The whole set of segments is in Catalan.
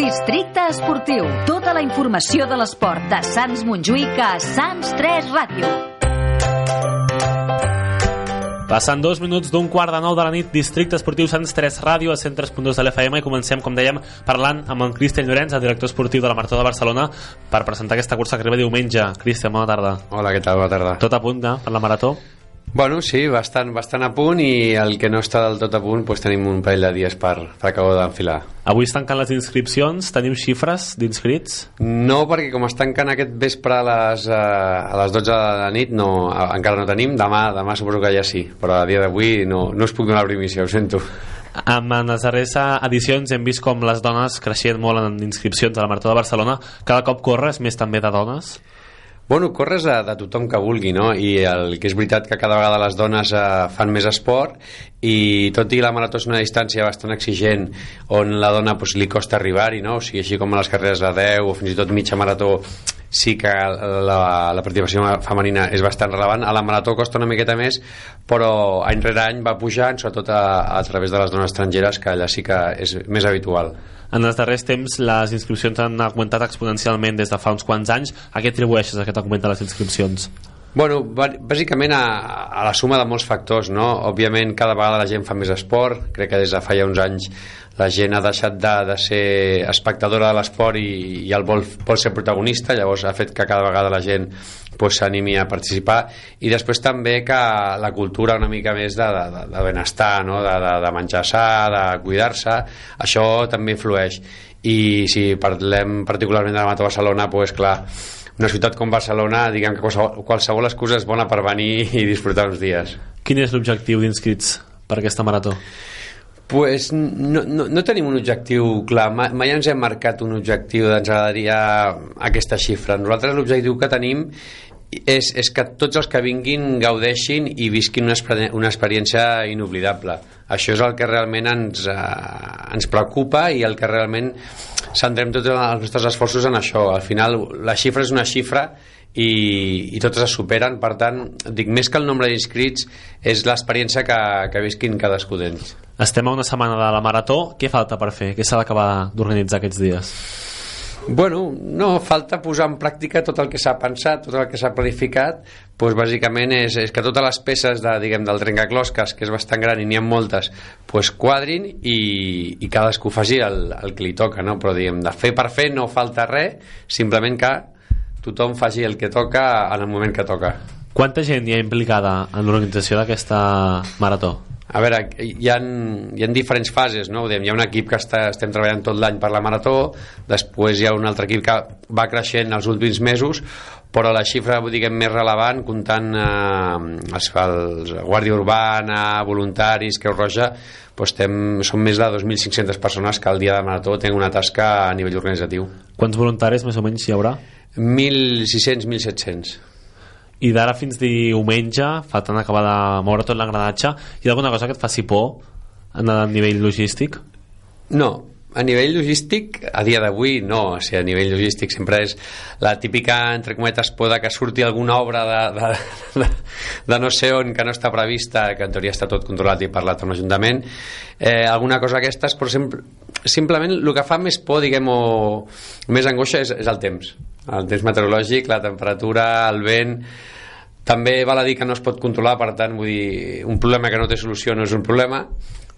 Districte Esportiu. Tota la informació de l'esport de Sants Montjuïc a Sants 3 Ràdio. Passant dos minuts d'un quart de nou de la nit, Districte Esportiu Sants 3 Ràdio a 103.2 de l'FM i comencem, com dèiem, parlant amb en Cristian Llorenç, el director esportiu de la Marató de Barcelona, per presentar aquesta cursa que arriba diumenge. Cristian, bona tarda. Hola, què tal? Bona tarda. Tot a punt, ja, per la Marató? Bueno, sí, bastant, bastant a punt i el que no està del tot a punt doncs tenim un parell de dies per, per acabar d'enfilar. Avui es tanquen les inscripcions, tenim xifres d'inscrits? No, perquè com es tanquen aquest vespre a les, eh, a les 12 de la nit no, encara no tenim, demà, demà suposo que ja sí, però a dia d'avui no, no us puc donar la primició, ho sento. En les darreres edicions hem vist com les dones creixien molt en inscripcions a la Marató de Barcelona. Cada cop corres més també de dones? Bueno, corres de, de tothom que vulgui, no? I el que és veritat que cada vegada les dones eh, fan més esport i tot i la marató és una distància bastant exigent on la dona pues, li costa arribar-hi, no? O sigui, així com a les carreres de 10 o fins i tot mitja marató sí que la, la participació femenina és bastant relevant. A la marató costa una miqueta més, però any rere any va pujant, sobretot a, a través de les dones estrangeres, que allà sí que és més habitual. En els darrers temps les inscripcions han augmentat exponencialment des de fa uns quants anys. A què atribueixes aquest augment de les inscripcions? Bueno, bàsicament a, a la suma de molts factors, no? Òbviament cada vegada la gent fa més esport, crec que des de fa ja uns anys la gent ha deixat de, de ser espectadora de l'esport i, i el vol, vol ser protagonista, llavors ha fet que cada vegada la gent s'animi pues, a participar. I després també que la cultura una mica més de, de, de benestar, no? de, de, de menjar sa, de cuidar-se, això també influeix. I si parlem particularment de la Mata Barcelona, pues, clar, una ciutat com Barcelona, diguem que qualsevol, qualsevol excusa és bona per venir i disfrutar uns dies. Quin és l'objectiu d'inscrits per aquesta marató? Pues no, no, no tenim un objectiu clar, mai, mai ens hem marcat un objectiu ens agradaria aquesta xifra. Nosaltres l'objectiu que tenim és, és que tots els que vinguin gaudeixin i visquin una, una experiència inoblidable. Això és el que realment ens, eh, ens preocupa i el que realment centrem tots els nostres esforços en això. Al final, la xifra és una xifra i, i totes es superen per tant, dic, més que el nombre d'inscrits és l'experiència que, que visquin cadascú d'ells Estem a una setmana de la Marató què falta per fer? Què s'ha d'acabar d'organitzar aquests dies? Bueno, no, falta posar en pràctica tot el que s'ha pensat, tot el que s'ha planificat, doncs bàsicament és, és que totes les peces de, diguem, del trencaclosques, que és bastant gran i n'hi ha moltes, doncs quadrin i, i cadascú faci el, el que li toca, no? però diguem, de fer per fer no falta res, simplement que tothom faci el que toca en el moment que toca. Quanta gent hi ha implicada en l'organització d'aquesta marató? A veure, hi ha, hi ha diferents fases, no? Hi ha un equip que està, estem treballant tot l'any per la marató, després hi ha un altre equip que va creixent els últims mesos, però la xifra diguem, més relevant, comptant eh, els, els Guàrdia Urbana, voluntaris, Creu Roja, doncs estem, són més de 2.500 persones que al dia de marató tenen una tasca a nivell organitzatiu. Quants voluntaris més o menys hi haurà? 1.600, 1.700 i d'ara fins diumenge faltant acabar de moure tot l'engranatge hi ha alguna cosa que et faci por a nivell logístic? No, a nivell logístic, a dia d'avui no, o sigui, a nivell logístic sempre és la típica, entre cometes, poda que surti alguna obra de, de, de, de no sé on que no està prevista, que en teoria està tot controlat i parlat amb l'Ajuntament, eh, alguna cosa d'aquestes, però sempre, simplement el que fa més por, diguem, o més angoixa és, és el temps. El temps meteorològic, la temperatura, el vent també val a dir que no es pot controlar per tant vull dir, un problema que no té solució no és un problema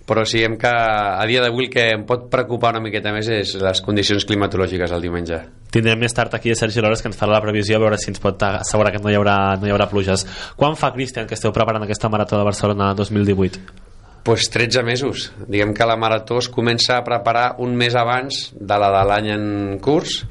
però siguem que a dia d'avui el que em pot preocupar una miqueta més és les condicions climatològiques el diumenge. Tindrem més tard aquí a Sergi Lores que ens farà la previsió a veure si ens pot assegurar que no hi haurà, no hi haurà pluges. Quan fa, Cristian, que esteu preparant aquesta marató de Barcelona 2018? Pues 13 mesos. Diguem que la marató es comença a preparar un mes abans de la de l'any en curs.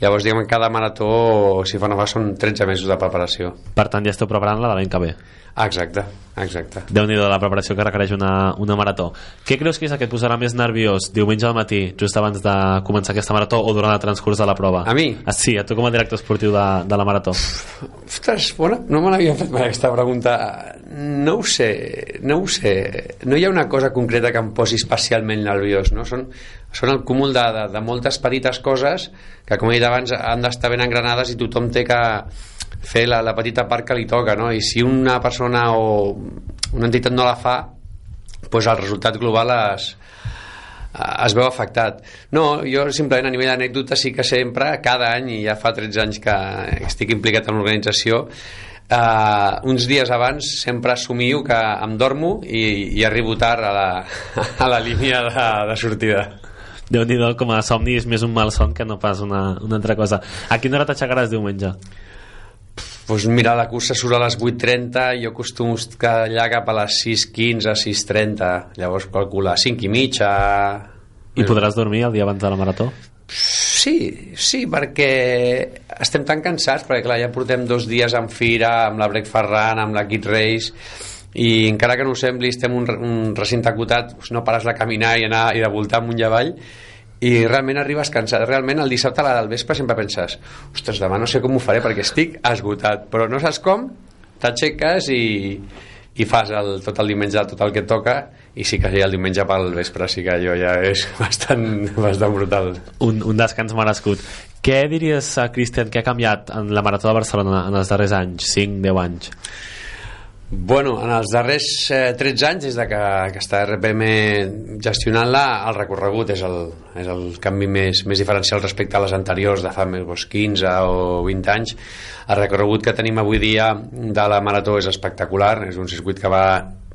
Llavors, diguem que cada marató, si fa no fa, són 13 mesos de preparació. Per tant, ja esteu preparant la de l'any que ve. Exacte, exacte. déu nhi la preparació que requereix una, una marató. Què creus que és el que et posarà més nerviós diumenge al matí, just abans de començar aquesta marató o durant el transcurs de la prova? A mi? Ah, sí, a tu com a director esportiu de, de la marató. Ostres, bona, no me l'havia fet mai aquesta pregunta. No ho sé, no ho sé. No hi ha una cosa concreta que em posi especialment nerviós, no? Són, són el cúmul de, de, de moltes petites coses que, com he dit abans, han d'estar ben engranades i tothom té que fer la, la petita part que li toca, no? I si una persona o una entitat no la fa, doncs el resultat global es, es veu afectat. No, jo simplement a nivell d'anècdota sí que sempre, cada any, i ja fa 13 anys que estic implicat en l'organització, Uh, uns dies abans sempre assumio que em dormo i, i arribo tard a la, a la línia de, de sortida déu nhi com a somni és més un mal son que no pas una, una altra cosa. A quina hora t'aixecaràs diumenge? Pues mira, la cursa surt a les 8.30 jo acostumo a allà cap a les 6.15, 6.30 llavors calcula 5 i mitja. I podràs dormir el dia abans de la marató? Sí, sí, perquè estem tan cansats, perquè clar, ja portem dos dies en fira, amb la Break Run, amb la Kid Race, i encara que no ho sembli, estem un, un recinte acotat, doncs no pares de caminar i anar i de voltar amunt i avall, i realment arribes cansat. Realment el dissabte a la del vespre sempre penses ostres, demà no sé com ho faré perquè estic esgotat, però no saps com, t'aixeques i, i fas el, tot el diumenge tot el que toca i sí que ja el diumenge pel vespre sí que allò ja és bastant, bastant brutal. Un, un descans merescut. Què diries, Cristian, que ha canviat en la Marató de Barcelona en els darrers anys, 5-10 anys? Bueno, en els darrers eh, 13 anys, des de que, que està RPM gestionant-la, el recorregut és el, és el canvi més, més diferencial respecte a les anteriors de fa més doncs, 15 o 20 anys. El recorregut que tenim avui dia de la Marató és espectacular, és un circuit que va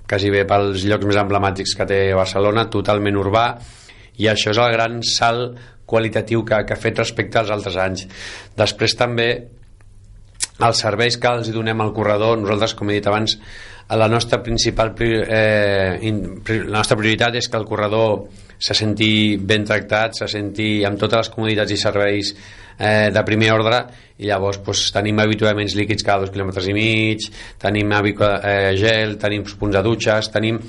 quasi bé pels llocs més emblemàtics que té Barcelona, totalment urbà, i això és el gran salt qualitatiu que, que ha fet respecte als altres anys. Després també els serveis que els donem al corredor, nosaltres, com he dit abans, la nostra principal eh, la nostra prioritat és que el corredor se senti ben tractat, se senti amb totes les comoditats i serveis eh, de primer ordre i llavors doncs, tenim habituaments líquids cada dos quilòmetres i mig, tenim eh, gel, tenim punts de dutxes, tenim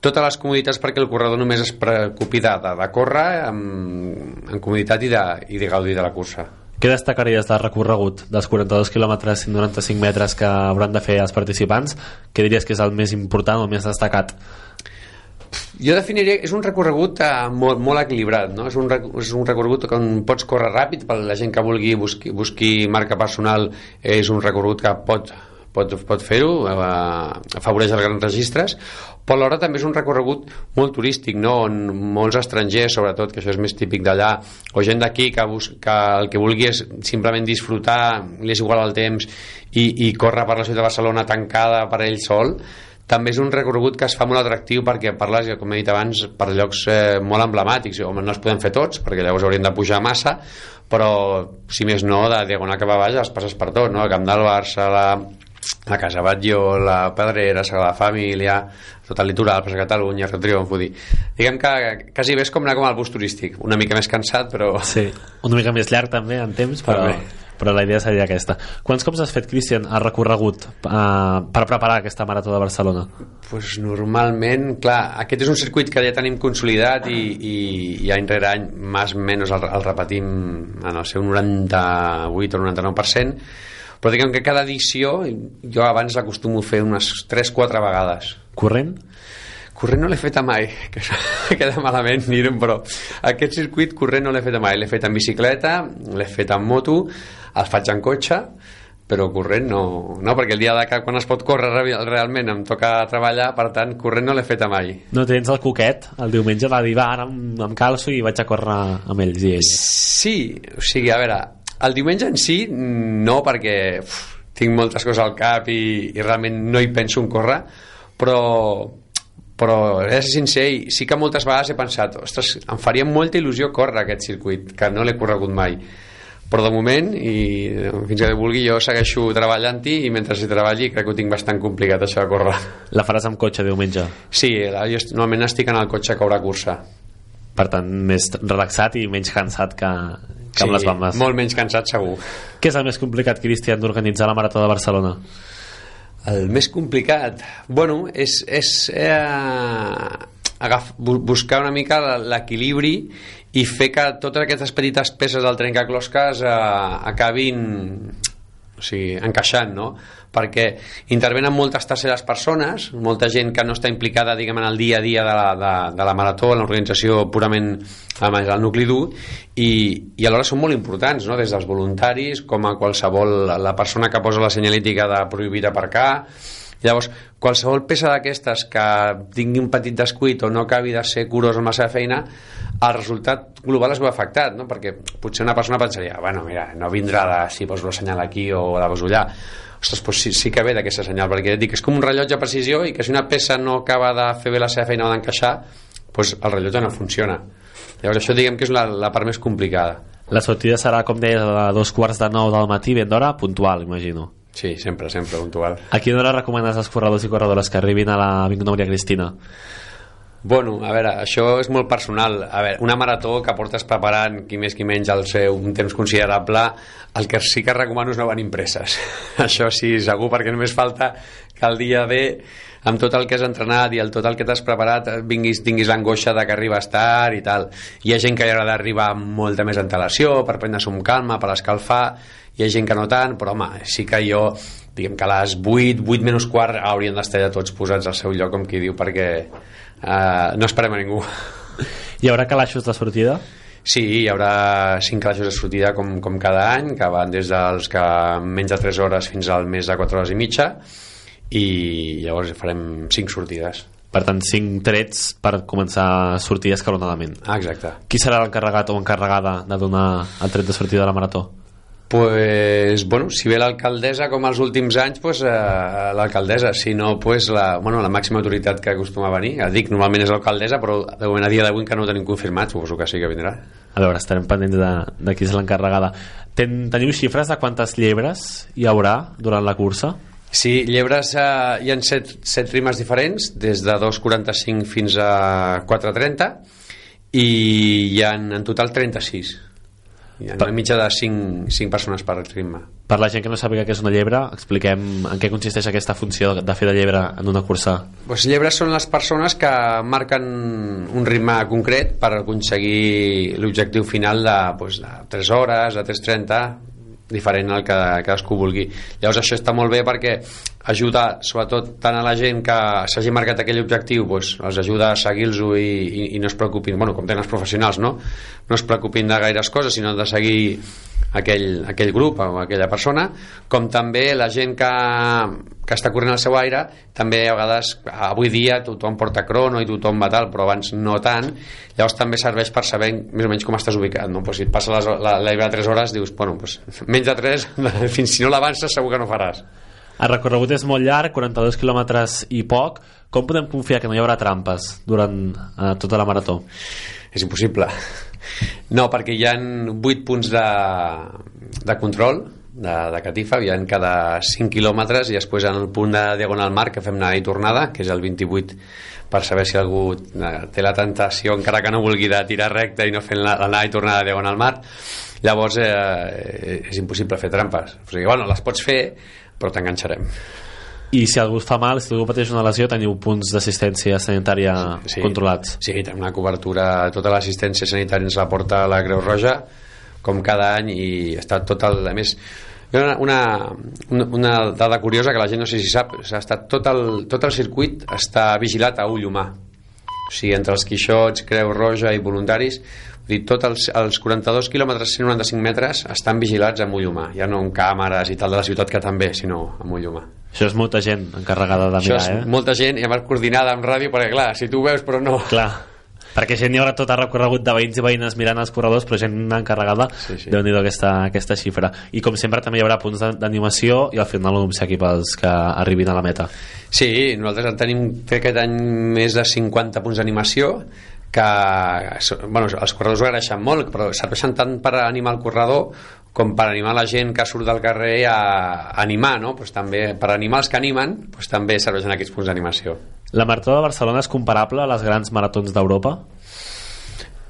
totes les comoditats perquè el corredor només es preocupi de, de, de córrer amb, amb comoditat i de, i de gaudir de la cursa. Què destacaries del recorregut dels 42 quilòmetres i 95 metres que hauran de fer els participants? Què diries que és el més important o el més destacat? Jo definiria és un recorregut eh, molt, molt equilibrat, no? és, un, és un recorregut on pots córrer ràpid, per la gent que vulgui busqui, busqui marca personal és un recorregut que pot pot, pot fer-ho, eh, afavoreix els grans registres, però alhora també és un recorregut molt turístic, no? on molts estrangers, sobretot, que això és més típic d'allà, o gent d'aquí que, que el que vulgui és simplement disfrutar, li és igual el temps, i, i córrer per la ciutat de Barcelona tancada per ell sol, també és un recorregut que es fa molt atractiu perquè parles, com he dit abans, per llocs eh, molt emblemàtics. Home, no els podem fer tots, perquè llavors hauríem de pujar massa, però, si més no, de Diagonal cap a baix els passes per tot, no? El Camp del Barça, la, la Casa Batlló, la Pedrera, Sagrada Família, tot el litoral, per Catalunya, Rio Triomf, vull dir. Diguem que quasi és com anar com al bus turístic, una mica més cansat, però... Sí, una mica més llarg també en temps, però, però la idea seria aquesta. Quants cops has fet, Cristian, ha recorregut uh, per preparar aquesta Marató de Barcelona? Pues normalment, clar, aquest és un circuit que ja tenim consolidat i, i, i any rere any, més o menys el, el repetim en el seu 98 o 99%, però diguem que cada edició jo abans l'acostumo a fer unes 3-4 vegades corrent? corrent no l'he fet mai que queda malament dir-ho però aquest circuit corrent no l'he fet mai l'he fet en bicicleta, l'he fet en moto el faig en cotxe però corrent no, no perquè el dia de que quan es pot córrer realment em toca treballar, per tant, corrent no l'he fet mai. No tens el coquet el diumenge de dir, va, ara em, em calço i vaig a córrer amb ells i elles. Sí, o sigui, a veure, el diumenge en si, no, perquè uf, tinc moltes coses al cap i, i realment no hi penso en córrer, però, però he de ser sincer, sí que moltes vegades he pensat ostres, em faria molta il·lusió córrer aquest circuit, que no l'he corregut mai. Però de moment i fins que vulgui jo segueixo treballant-hi i mentre hi treballi crec que ho tinc bastant complicat això de córrer. La faràs amb cotxe diumenge? Sí, jo normalment estic en el cotxe que haurà cursa per tant més relaxat i menys cansat que, que amb les bambes. molt menys cansat segur. Què és el més complicat, Cristian, d'organitzar la Marató de Barcelona? El més complicat? Bueno, és, és eh, agaf, buscar una mica l'equilibri i fer que totes aquestes petites peces del trencaclosques eh, acabin o sigui, encaixant, no? Perquè intervenen moltes terceres persones, molta gent que no està implicada diguem, en el dia a dia de la, de, de la marató, en l'organització purament amb el nucli dur, i, i alhora són molt importants, no? des dels voluntaris, com a qualsevol, la persona que posa la senyalítica de prohibir aparcar, Llavors, qualsevol peça d'aquestes que tingui un petit descuit o no acabi de ser curós amb la seva feina, el resultat global es veu afectat, no? perquè potser una persona pensaria, bueno, mira, no vindrà de si poso el senyal aquí o de poso allà, ostres, doncs sí, sí que ve d'aquesta senyal, perquè dic, és com un rellotge de precisió i que si una peça no acaba de fer bé la seva feina o d'encaixar, doncs el rellotge no funciona. Llavors això diguem que és la, la part més complicada. La sortida serà, com deies, a dos quarts de nou del matí, ben d'hora, puntual, imagino. Sí, sempre, sempre puntual. A quina hora recomanes als corredors i corredores que arribin a la Avinguda Maria Cristina? Bueno, a veure, això és molt personal. A veure, una marató que portes preparant, qui més qui menys, al seu un temps considerable, el que sí que recomano és no venir impreses. això sí, segur, perquè només falta que el dia B, amb tot el que has entrenat i el tot el que t'has preparat, vinguis, tinguis l'angoixa de que arribes tard i tal. Hi ha gent que li agrada arribar amb molta més antelació, per prendre-se un calma, per escalfar, hi ha gent que no tant, però home, sí que jo diguem que a les 8, 8 menys quart haurien d'estar ja tots posats al seu lloc, com qui diu, perquè uh, no esperem a ningú Hi haurà calaixos de sortida? Sí, hi haurà cinc calaixos de sortida com, com cada any, que van des dels que menys de 3 hores fins al mes de 4 hores i mitja i llavors farem cinc sortides. Per tant, cinc trets per començar a sortir escalonadament. Ah, exacte. Qui serà l'encarregat o encarregada de donar el tret de sortida de la marató? Pues, bueno, si ve l'alcaldessa com els últims anys pues, eh, l'alcaldessa. Si no pues, la, bueno, la màxima autoritat que acostuma a venir. Ja dic, normalment és l'alcaldessa però de moment a dia d'avui que no ho tenim confirmat suposo que sí que vindrà. A veure, estarem pendents de, de qui és l'encarregada. Ten, teniu xifres de quantes llebres hi haurà durant la cursa? Sí, llebres eh, hi ha set, set rimes diferents des de 2.45 fins a 4.30 i hi ha en total 36 hi ha una mitja de 5, 5 persones per ritme. Per la gent que no sàpiga què és una llebre, expliquem en què consisteix aquesta funció de fer de llebre en una cursa. Pues llebres són les persones que marquen un ritme concret per aconseguir l'objectiu final de, pues, de 3 hores, de 3.30, diferent al que cadascú vulgui. Llavors això està molt bé perquè ajuda sobretot tant a la gent que s'hagi marcat aquell objectiu doncs, els ajuda a seguir-los i, i, i no es preocupin, bueno, com tenen els professionals no, no es preocupin de gaires coses sinó de seguir aquell, aquell grup o aquella persona com també la gent que, que està corrent al seu aire també a vegades, avui dia tothom porta crono i tothom va tal, però abans no tant. Llavors també serveix per saber més o menys com estàs ubicat no? pues si et passa les, la, la 3 hores dius, bueno, pues, menys de 3 fins si no l'avances segur que no faràs el recorregut és molt llarg, 42 quilòmetres i poc. Com podem confiar que no hi haurà trampes durant eh, tota la marató? És impossible. No, perquè hi han 8 punts de, de control de, de catifa, hi ha cada 5 quilòmetres i després en el punt de Diagonal Mar que fem anada i tornada, que és el 28 per saber si algú eh, té la tentació encara que no vulgui de tirar recte i no fent l'anada i tornada de Diagonal Mar llavors eh, és impossible fer trampes o sigui, bueno, les pots fer però t'enganxarem i si algú fa mal, si algú pateix una lesió teniu punts d'assistència sanitària sí, controlats. Sí, tenim una cobertura tota l'assistència sanitària ens la porta la Creu Roja com cada any i està tot el, a més una, una, una dada curiosa que la gent no sé si sap ha estat tot el, tot el circuit està vigilat a ull humà. O sigui, entre els quixots, Creu Roja i voluntaris dir, tots els, els 42 quilòmetres 195 metres estan vigilats amb ull humà. Ja no amb càmeres i tal de la ciutat que també sinó amb ull humà. Això és molta gent encarregada de Això mirar, és eh? molta gent i a més coordinada amb ràdio perquè clar, si tu veus però no. Clar, perquè gent hi haurà tot el recorregut de veïns i veïnes mirant els corredors però gent encarregada Sí, sí. déu nhi aquesta, aquesta xifra. I com sempre també hi haurà punts d'animació i al final un obsequi pels que arribin a la meta. Sí, nosaltres en tenim fer aquest any més de 50 punts d'animació que bueno, els corredors ho agraeixen molt però serveixen tant per animar el corredor com per animar la gent que surt del carrer a animar, no? Pues també, per animar els que animen pues també serveixen aquests punts d'animació la Marató de Barcelona és comparable a les grans maratons d'Europa?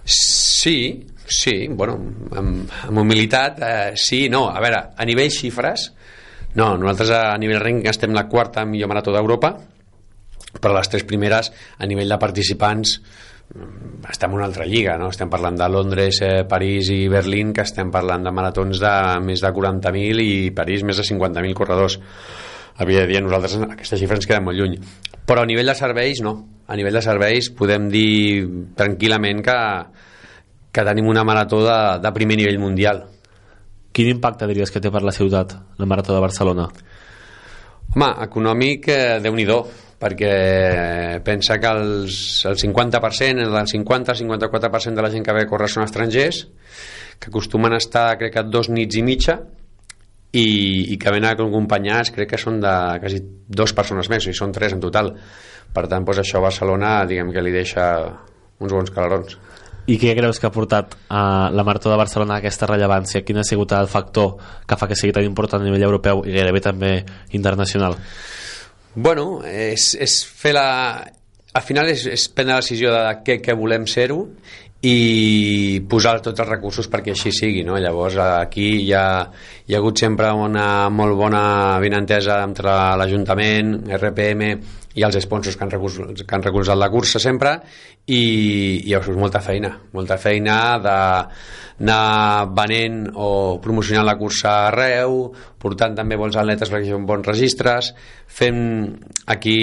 Sí, sí, bueno, amb, amb humilitat, eh, sí, no. A veure, a nivell xifres, No, nosaltres a nivell ranking estem la quarta millor marató d'Europa, però les tres primeres, a nivell de participants, estem en una altra lliga, no? estem parlant de Londres, eh, París i Berlín, que estem parlant de maratons de més de 40.000 i París més de 50.000 corredors. Havia de dir, nosaltres aquesta xifra ens queda molt lluny. Però a nivell de serveis, no. A nivell de serveis podem dir tranquil·lament que, que tenim una marató de, de primer nivell mundial. Quin impacte diries que té per la ciutat la Marató de Barcelona? Home, econòmic, eh, déu nhi perquè pensa que els, el 50%, el 50-54% de la gent que ve a córrer són estrangers, que acostumen a estar, crec que, dos nits i mitja, i, i que venen acompanyats, crec que són de quasi dues persones més, i són tres en total. Per tant, doncs això a Barcelona, diguem que li deixa uns bons calarons. I què creus que ha portat a la Marató de Barcelona aquesta rellevància? Quin ha sigut el factor que fa que sigui tan important a nivell europeu i gairebé també internacional? Bueno, és, és fer la... Al final és, és prendre la decisió de què, què volem ser-ho i posar tots els recursos perquè així sigui no? llavors aquí hi ha, hi ha hagut sempre una molt bona vinentesa entre l'Ajuntament, RPM i els sponsors que han, recolzat, que han recolzat la cursa sempre i, i és molta feina molta feina d'anar venent o promocionant la cursa arreu portant també bons atletes perquè hi bons registres fent aquí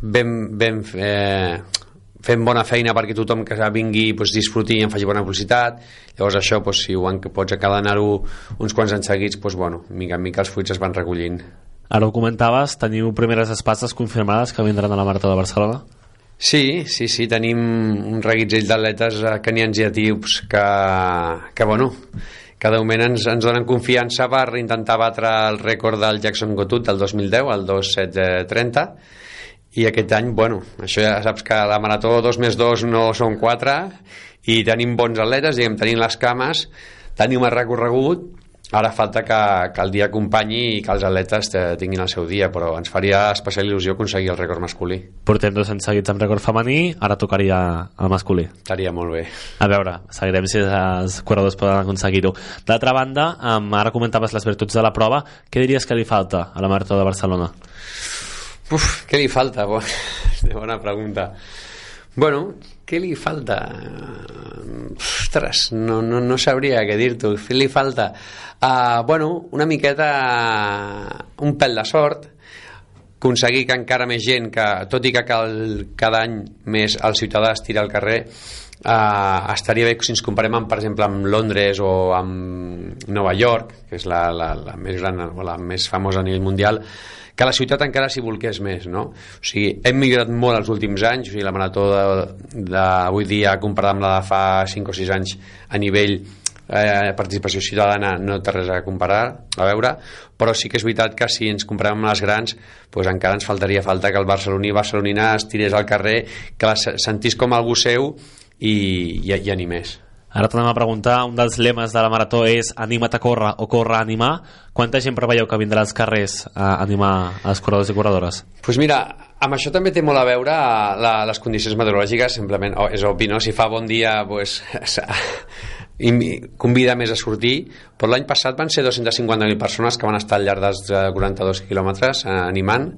ben, ben eh, fent bona feina perquè tothom que vingui pues, disfruti i en faci bona publicitat. Llavors això, pues, si ho han, pots acabar d'anar-ho uns quants anys seguits, pues, bueno, mica en mica els fruits es van recollint Ara ho comentaves, teniu primeres espases confirmades que vindran a la Marta de Barcelona? Sí, sí, sí, tenim un reguitzell d'atletes canians i etíops que, que bueno, cada moment ens, ens donen confiança per intentar batre el rècord del Jackson Gotut del 2010, el 2730, i aquest any, bueno, això ja saps que la marató 2 més 2 no són 4 i tenim bons atletes, diguem, tenim les cames, tenim el recorregut, ara falta que, que el dia acompanyi i que els atletes tinguin el seu dia, però ens faria especial il·lusió aconseguir el rècord masculí. Portem dos anys seguits amb rècord femení, ara tocaria el masculí. Estaria molt bé. A veure, seguirem si els corredors poden aconseguir-ho. D'altra banda, ara comentaves les virtuts de la prova, què diries que li falta a la Marató de Barcelona? Uf, què li falta? Bona pregunta. Bueno, què li falta? Ostres, no, no, no sabria què dir-t'ho. Què li falta? Uh, bueno, una miqueta... un pèl de sort, aconseguir que encara més gent, que tot i que cal, cada any més el ciutadà es tira al carrer, uh, estaria bé si ens comparem amb, per exemple amb Londres o amb Nova York que és la, la, la més gran o la més famosa a nivell mundial que la ciutat encara s'hi volqués més no? o sigui, hem millorat molt els últims anys o sigui, la marató d'avui dia comparada amb la de fa 5 o 6 anys a nivell eh, participació ciutadana no té res a comparar a veure, però sí que és veritat que si ens comparem amb les grans doncs encara ens faltaria falta que el barceloní barcelonina es tirés al carrer que la sentís com algú seu i, i, i animés Ara tornem a preguntar, un dels lemes de la marató és anima't a córrer o córrer a animar. Quanta gent preveieu que vindrà als carrers a animar els corredors i corredores? Doncs pues mira, amb això també té molt a veure la, les condicions meteorològiques, simplement, oh, és obvi, no? Si fa bon dia, pues, convida més a sortir però l'any passat van ser 250.000 persones que van estar al llarg dels 42 quilòmetres eh, animant.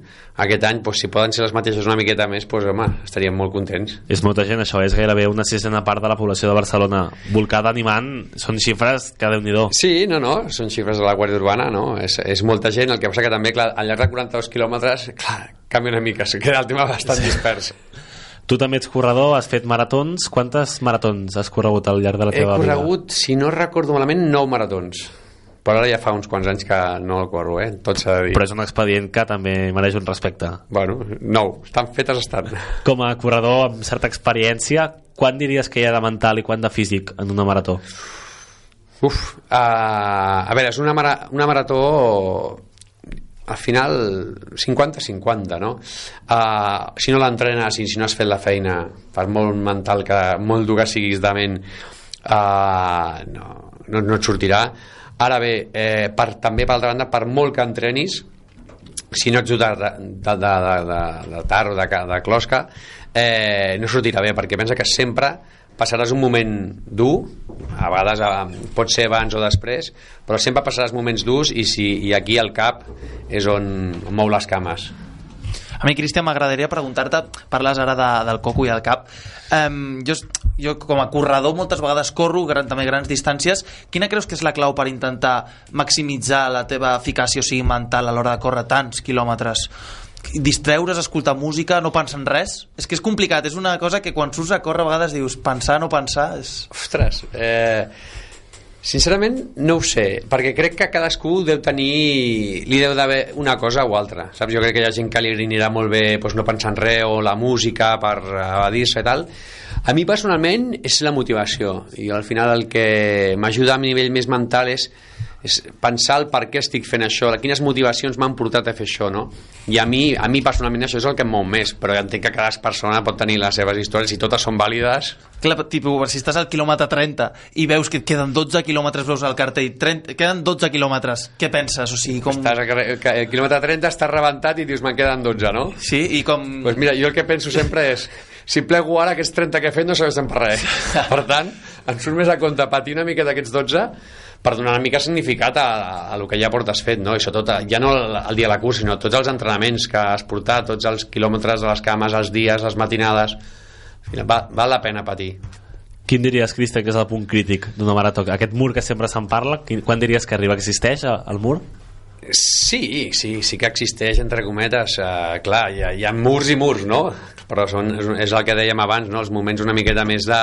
Aquest any doncs, si poden ser les mateixes una miqueta més doncs, home, estaríem molt contents. És molta gent, això és gairebé una sisena part de la població de Barcelona. Volcada animant són xifres que déu nhi sí, no, no, són xifres de la Guàrdia Urbana no? és, és molta gent, el que passa que també clar, al llarg de 42 quilòmetres clar, canvia una mica, queda el tema bastant dispers Tu també ets corredor, has fet maratons. Quantes maratons has corregut al llarg de la teva vida? He corregut, vida? si no recordo malament, 9 maratons. Però ara ja fa uns quants anys que no el corro, eh? Tot s'ha de dir. Però és un expedient que també mereix un respecte. Bueno, nou. Estan fetes estan. Com a corredor amb certa experiència, quan diries que hi ha de mental i quan de físic en una marató? Uf, uh, a veure, és una, mara una marató al final 50-50 no? Uh, si no l'entrenes i si no has fet la feina per molt mental que molt dur que siguis de ment uh, no, no, no et sortirà ara bé, eh, per, també per altra banda per molt que entrenis si no ets de, de, de, de, de, de tar o de, de closca eh, no sortirà bé perquè pensa que sempre passaràs un moment dur, a vegades pot ser abans o després, però sempre passaràs moments durs i, si, i aquí al cap és on, on mou les cames. A mi, Cristian, m'agradaria preguntar-te, parles ara de, del coco i el cap. Um, jo, jo, com a corredor, moltes vegades corro gran, també grans distàncies. Quina creus que és la clau per intentar maximitzar la teva eficàcia, o sigui, mental, a l'hora de córrer tants quilòmetres? Distreure's, escoltar música, no pensar en res? És que és complicat, és una cosa que quan surts a córrer a vegades dius pensar, no pensar... És... Ostres, eh, sincerament no ho sé, perquè crec que cadascú deu tenir... li deu d'haver una cosa o altra, saps? Jo crec que hi ha gent que li anirà molt bé doncs, no pensar en res o la música per evadir-se i tal. A mi personalment és la motivació i al final el que m'ajuda a nivell més mental és és pensar el per què estic fent això, quines motivacions m'han portat a fer això, no? I a mi, a mi personalment això és el que em mou més, però ja entenc que cada persona pot tenir les seves històries i totes són vàlides. Clar, tipus, si estàs al quilòmetre 30 i veus que et queden 12 quilòmetres, veus al cartell, 30, queden 12 quilòmetres, què penses? O sigui, com... Estàs al quilòmetre 30, estàs rebentat i dius, me'n queden 12, no? Sí, i com... Pues mira, jo el que penso sempre és si plego ara aquests 30 que he fet no serveixen per res. Per tant, em surt més a compte patir una mica d'aquests 12 per donar una mica significat a, a, a el que ja portes fet, no? I sobretot, ja no el, el dia de la cursa, sinó tots els entrenaments que has portat, tots els quilòmetres de les cames, els dies, les matinades... Va, val la pena patir. Quin diries, Cristian, que és el punt crític d'una marató? Aquest mur que sempre se'n parla, quan diries que arriba? Que existeix el mur? Sí, sí, sí que existeix, entre cometes. Uh, clar, hi ha, hi ha murs i murs, no? Però són, és, és el que dèiem abans, no? Els moments una miqueta més de,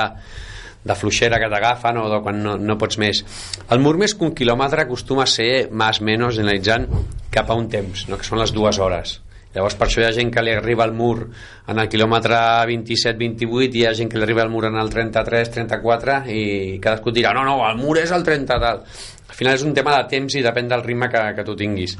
de fluixera que t'agafen o de quan no, no pots més. El mur més que un quilòmetre acostuma a ser més o menys analitzant cap a un temps, no? que són les dues hores. Llavors per això hi ha gent que li arriba al mur en el quilòmetre 27-28 i hi ha gent que li arriba al mur en el 33-34 i cadascú dirà no, no, el mur és el 30 tal. Al final és un tema de temps i depèn del ritme que, que tu tinguis.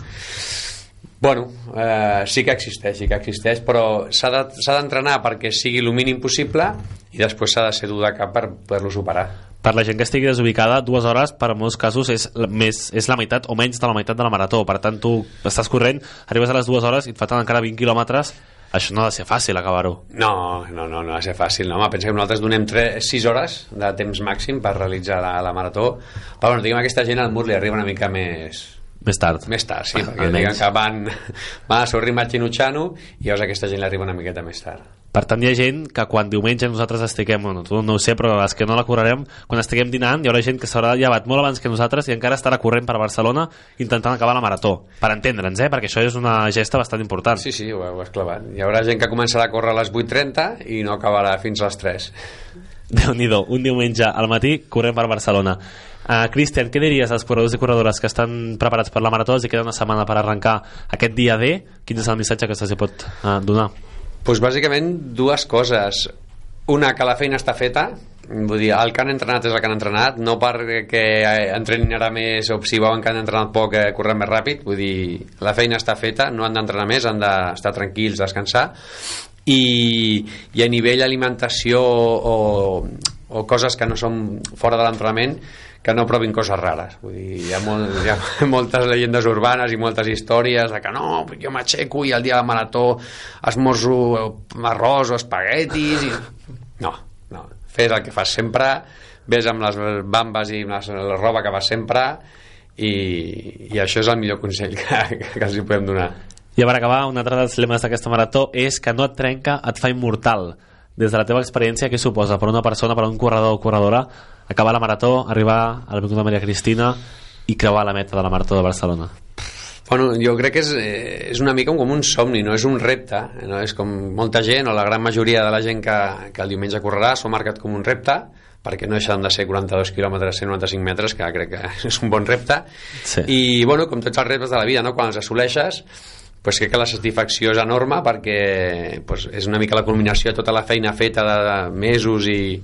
Bueno, eh, sí que existeix, sí que existeix, però s'ha d'entrenar de, perquè sigui el mínim possible i després s'ha de ser dur de cap per poder-lo superar. Per la gent que estigui desubicada, dues hores per en molts casos és, més, és la meitat o menys de la meitat de la marató. Per tant, tu estàs corrent, arribes a les dues hores i et falten encara 20 quilòmetres això no ha de ser fàcil acabar-ho. No, no, no, no ha de ser fàcil. No? Pensa que nosaltres donem 3, 6 hores de temps màxim per realitzar la, la marató. Però bueno, diguem, aquesta gent al mur li arriba una mica més, més tard. Més tard, sí, perquè diguen que van, van a seu ritme xinutxano i llavors aquesta gent arriba una miqueta més tard. Per tant, hi ha gent que quan diumenge nosaltres estiguem, bueno, no ho sé, però els que no la correrem, quan estiguem dinant, hi haurà gent que s'haurà llevat molt abans que nosaltres i encara estarà corrent per Barcelona intentant acabar la marató. Per entendre'ns, eh? perquè això és una gesta bastant important. Sí, sí, ho, ho has clavat. Hi haurà gent que començarà a córrer a les 8.30 i no acabarà fins a les 3 déu nhi un diumenge al matí corrent per Barcelona. Uh, Cristian, què diries als corredors i corredores que estan preparats per la marató i queda una setmana per arrencar aquest dia D? Quin és el missatge que se'ls pot uh, donar? Pues bàsicament dues coses. Una, que la feina està feta, vull dir, el que han entrenat és el que han entrenat, no perquè entrenin ara més o si veuen que han entrenat poc eh, corrent més ràpid, vull dir, la feina està feta, no han d'entrenar més, han d'estar tranquils, descansar i, i a nivell alimentació o, o coses que no són fora de l'entrenament que no provin coses rares. Vull dir, hi, ha molt, hi ha moltes llegendes urbanes i moltes històries de que no, jo m'aixeco i el dia de marató esmorzo arròs o espaguetis i... no, no, fes el que fas sempre ves amb les bambes i amb la roba que vas sempre i, i això és el millor consell que, que els podem donar. I per acabar, un altre dels lemes d'aquesta marató és que no et trenca, et fa immortal. Des de la teva experiència, què suposa per una persona, per un corredor o corredora, acabar la marató, arribar a l'Avinguda Maria Cristina i creuar la meta de la marató de Barcelona? Bueno, jo crec que és, eh, és una mica com un somni, no és un repte, no? és com molta gent o la gran majoria de la gent que, que el diumenge correrà s'ho marcat com un repte, perquè no deixen de ser 42 quilòmetres 195 metres, que crec que és un bon repte, sí. i bueno, com tots els reptes de la vida, no? quan els assoleixes pues crec que la satisfacció és enorme perquè pues, és una mica la culminació de tota la feina feta de mesos i,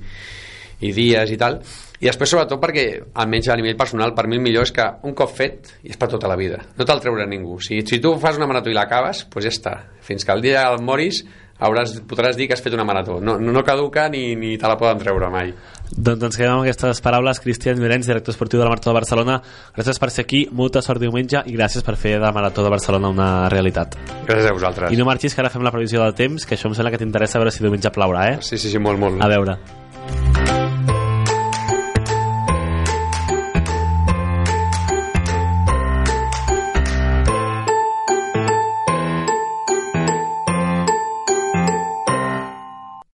i dies i tal. I després sobretot perquè almenys a nivell personal per mi el millor és que un cop fet i és per tota la vida, no te'l treurà ningú. Si, si tu fas una marató i l'acabes, doncs ja està. Fins que el dia el moris hauràs, podràs dir que has fet una marató. No, no caduca ni, ni te la poden treure mai. Doncs ens quedem amb aquestes paraules. Cristian Llorenç, director esportiu de la Marató de Barcelona. Gràcies per ser aquí, molta sort diumenge i gràcies per fer de la Marató de Barcelona una realitat. Gràcies a vosaltres. I no marxis que ara fem la previsió del temps que això em sembla que t'interessa veure si diumenge plourà eh? sí, sí, sí, molt, molt. A veure